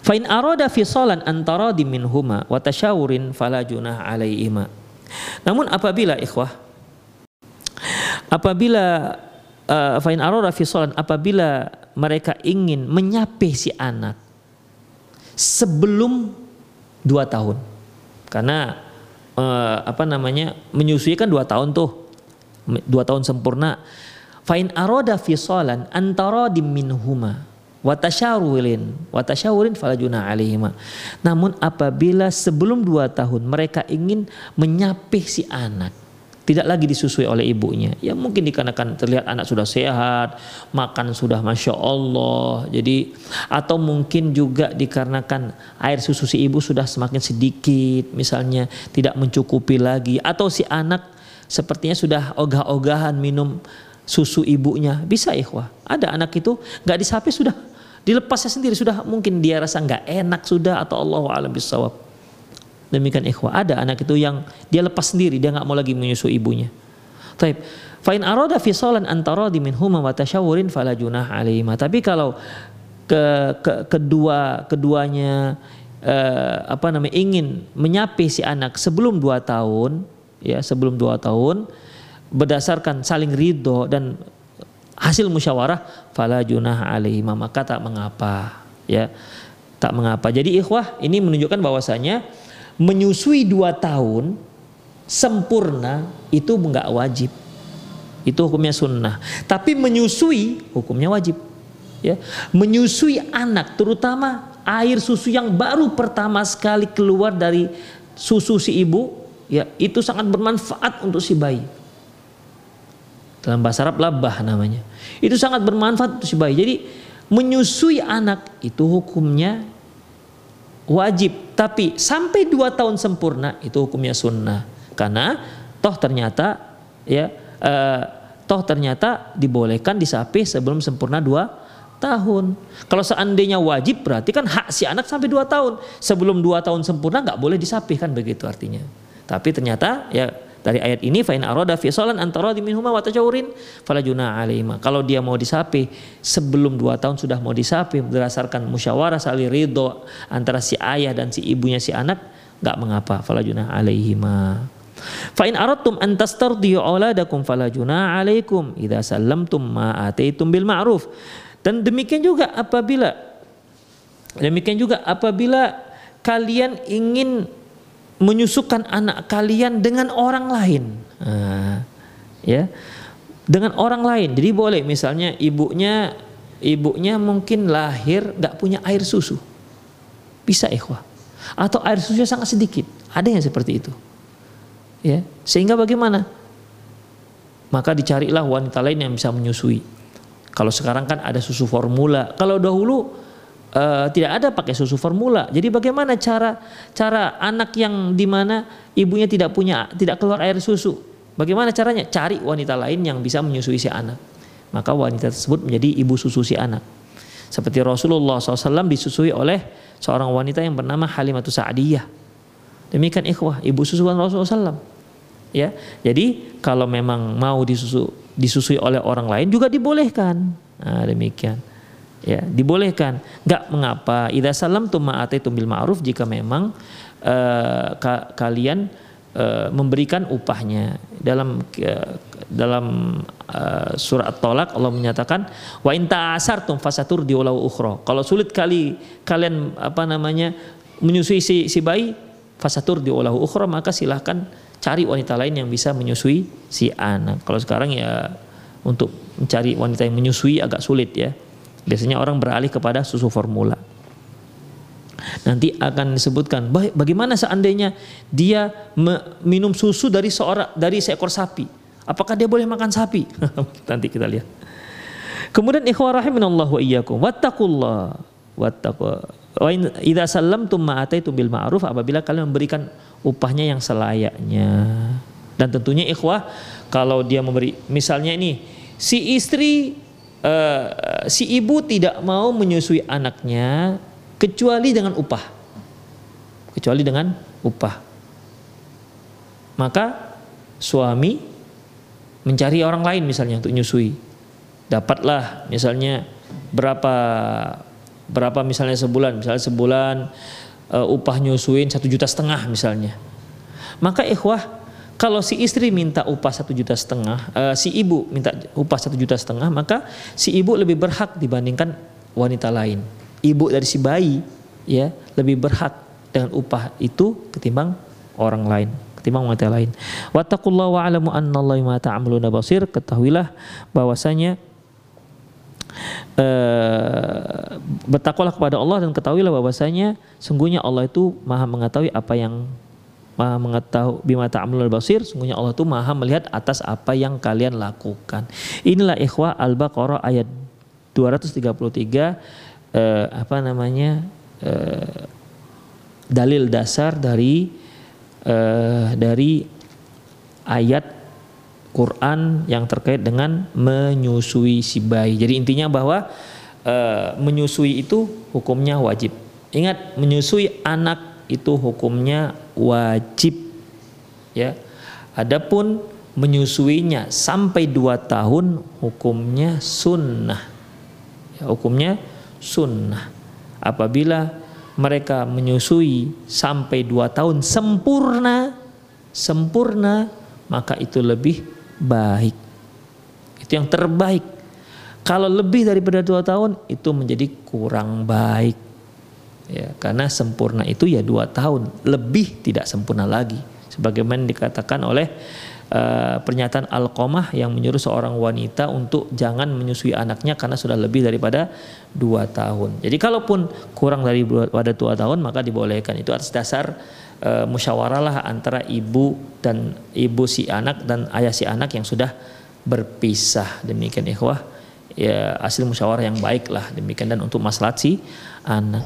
Fa'in arada fisalan antara minhuma wa tasyawurin fala junah alaihima. Namun apabila ikhwah apabila uh, fa'in arada fisalan apabila mereka ingin menyape si anak sebelum dua tahun. Karena uh, apa namanya menyusui kan dua tahun tuh. Dua tahun sempurna. Fa'in arada fisalan antara minhuma watasyawurin watasyawurin falajuna alaihima. Namun apabila sebelum dua tahun mereka ingin menyapih si anak tidak lagi disusui oleh ibunya. Ya mungkin dikarenakan terlihat anak sudah sehat makan sudah masya Allah. Jadi atau mungkin juga dikarenakan air susu si ibu sudah semakin sedikit misalnya tidak mencukupi lagi. Atau si anak sepertinya sudah ogah-ogahan minum susu ibunya. Bisa ikhwah. Ada anak itu nggak disapi sudah dilepasnya sendiri sudah mungkin dia rasa nggak enak sudah atau Allah alam bisawab demikian ikhwah ada anak itu yang dia lepas sendiri dia nggak mau lagi menyusu ibunya Taib. Fa'in aroda fisolan antara min huma wa tasyawurin fala. Tapi kalau ke, ke kedua keduanya eh, apa namanya ingin menyapi si anak sebelum dua tahun ya sebelum dua tahun berdasarkan saling ridho dan hasil musyawarah fala junah alaihi maka tak mengapa ya. Tak mengapa. Jadi ikhwah ini menunjukkan bahwasanya menyusui dua tahun sempurna itu enggak wajib. Itu hukumnya sunnah. Tapi menyusui hukumnya wajib ya. Menyusui anak terutama air susu yang baru pertama sekali keluar dari susu si ibu ya itu sangat bermanfaat untuk si bayi. Dalam bahasa Arab labah namanya. Itu sangat bermanfaat untuk si bayi. Jadi menyusui anak itu hukumnya wajib. Tapi sampai dua tahun sempurna itu hukumnya sunnah. Karena toh ternyata ya eh, toh ternyata dibolehkan disapi sebelum sempurna dua tahun. Kalau seandainya wajib berarti kan hak si anak sampai dua tahun. Sebelum dua tahun sempurna nggak boleh disapih kan begitu artinya. Tapi ternyata ya dari ayat ini fa in arada fi salan antara minhuma wa tajawurin fala junah alaihima. Kalau dia mau disapi sebelum dua tahun sudah mau disapi berdasarkan musyawarah saling ridho antara si ayah dan si ibunya si anak nggak mengapa fala junah alaihima. Fa in aradtum an tastardiyu auladakum fala junah alaikum idza sallamtum ma ataitum bil ma'ruf. Dan demikian juga apabila demikian juga apabila kalian ingin menyusukan anak kalian dengan orang lain. Nah, ya. dengan orang lain. Jadi boleh misalnya ibunya ibunya mungkin lahir nggak punya air susu. Bisa ikhwah. Atau air susunya sangat sedikit. Ada yang seperti itu. Ya, sehingga bagaimana? Maka dicarilah wanita lain yang bisa menyusui. Kalau sekarang kan ada susu formula. Kalau dahulu uh, tidak ada pakai susu formula. Jadi bagaimana cara cara anak yang di mana ibunya tidak punya tidak keluar air susu? Bagaimana caranya? Cari wanita lain yang bisa menyusui si anak. Maka wanita tersebut menjadi ibu susu si anak. Seperti Rasulullah SAW disusui oleh seorang wanita yang bernama Halimatus Sa'diyah. Demikian ikhwah, ibu susuan Rasulullah SAW. Ya, jadi kalau memang mau disusu disusui oleh orang lain juga dibolehkan. Nah, demikian. Ya, dibolehkan. Enggak mengapa. Idza salam tumma ataitum bil ma'ruf jika memang uh, ka kalian uh, memberikan upahnya. Dalam uh, dalam uh, surat At-Talaq Allah menyatakan wa in ta'asartum fasatur diulau ukhra. Kalau sulit kali kalian apa namanya menyusui si, si bayi fasatur diulau ukhra maka silahkan cari wanita lain yang bisa menyusui si anak. Kalau sekarang ya untuk mencari wanita yang menyusui agak sulit ya. Biasanya orang beralih kepada susu formula. Nanti akan disebutkan bagaimana seandainya dia minum susu dari seorang dari seekor sapi. Apakah dia boleh makan sapi? Nanti kita lihat. Kemudian ikhwah rahimanallahu wa iyyakum wattaqullah wattaqu wa idza sallamtum ma ataitum bil ma'ruf apabila kalian memberikan upahnya yang selayaknya. Dan tentunya ikhwah kalau dia memberi misalnya ini si istri uh, si ibu tidak mau menyusui anaknya kecuali dengan upah. Kecuali dengan upah. Maka suami mencari orang lain misalnya untuk menyusui. Dapatlah misalnya berapa berapa misalnya sebulan, misalnya sebulan uh, upah nyusuin satu juta setengah misalnya. Maka ikhwah kalau si istri minta upah satu juta setengah, uh, si ibu minta upah satu juta setengah, maka si ibu lebih berhak dibandingkan wanita lain. Ibu dari si bayi ya lebih berhak dengan upah itu ketimbang orang lain, ketimbang wanita lain. Wattaqullah wa alamu annallaha ma ta'maluna basir. Ketahuilah bahwasanya uh, bertakwalah kepada Allah dan ketahuilah bahwasanya sungguhnya Allah itu Maha mengetahui apa yang Maha mengetahui bima ta'amul basir, sungguhnya Allah itu Maha melihat atas apa yang kalian lakukan. Inilah ikhwah Al-Baqarah ayat 233 eh, apa namanya? Eh, dalil dasar dari eh, dari ayat Quran yang terkait dengan menyusui si bayi. Jadi intinya bahwa eh, menyusui itu hukumnya wajib. Ingat menyusui anak itu hukumnya wajib ya. Adapun menyusuinya sampai dua tahun hukumnya sunnah. Ya, hukumnya sunnah. Apabila mereka menyusui sampai dua tahun sempurna sempurna maka itu lebih baik. Itu yang terbaik. Kalau lebih daripada dua tahun itu menjadi kurang baik ya karena sempurna itu ya dua tahun. Lebih tidak sempurna lagi. Sebagaimana dikatakan oleh uh, pernyataan Al-Qamah yang menyuruh seorang wanita untuk jangan menyusui anaknya karena sudah lebih daripada dua tahun. Jadi kalaupun kurang dari pada dua tahun maka dibolehkan. Itu atas dasar uh, musyawarah lah antara ibu dan ibu si anak dan ayah si anak yang sudah berpisah. Demikian ikhwah. Ya hasil musyawarah yang baik lah demikian dan untuk maslahat si anak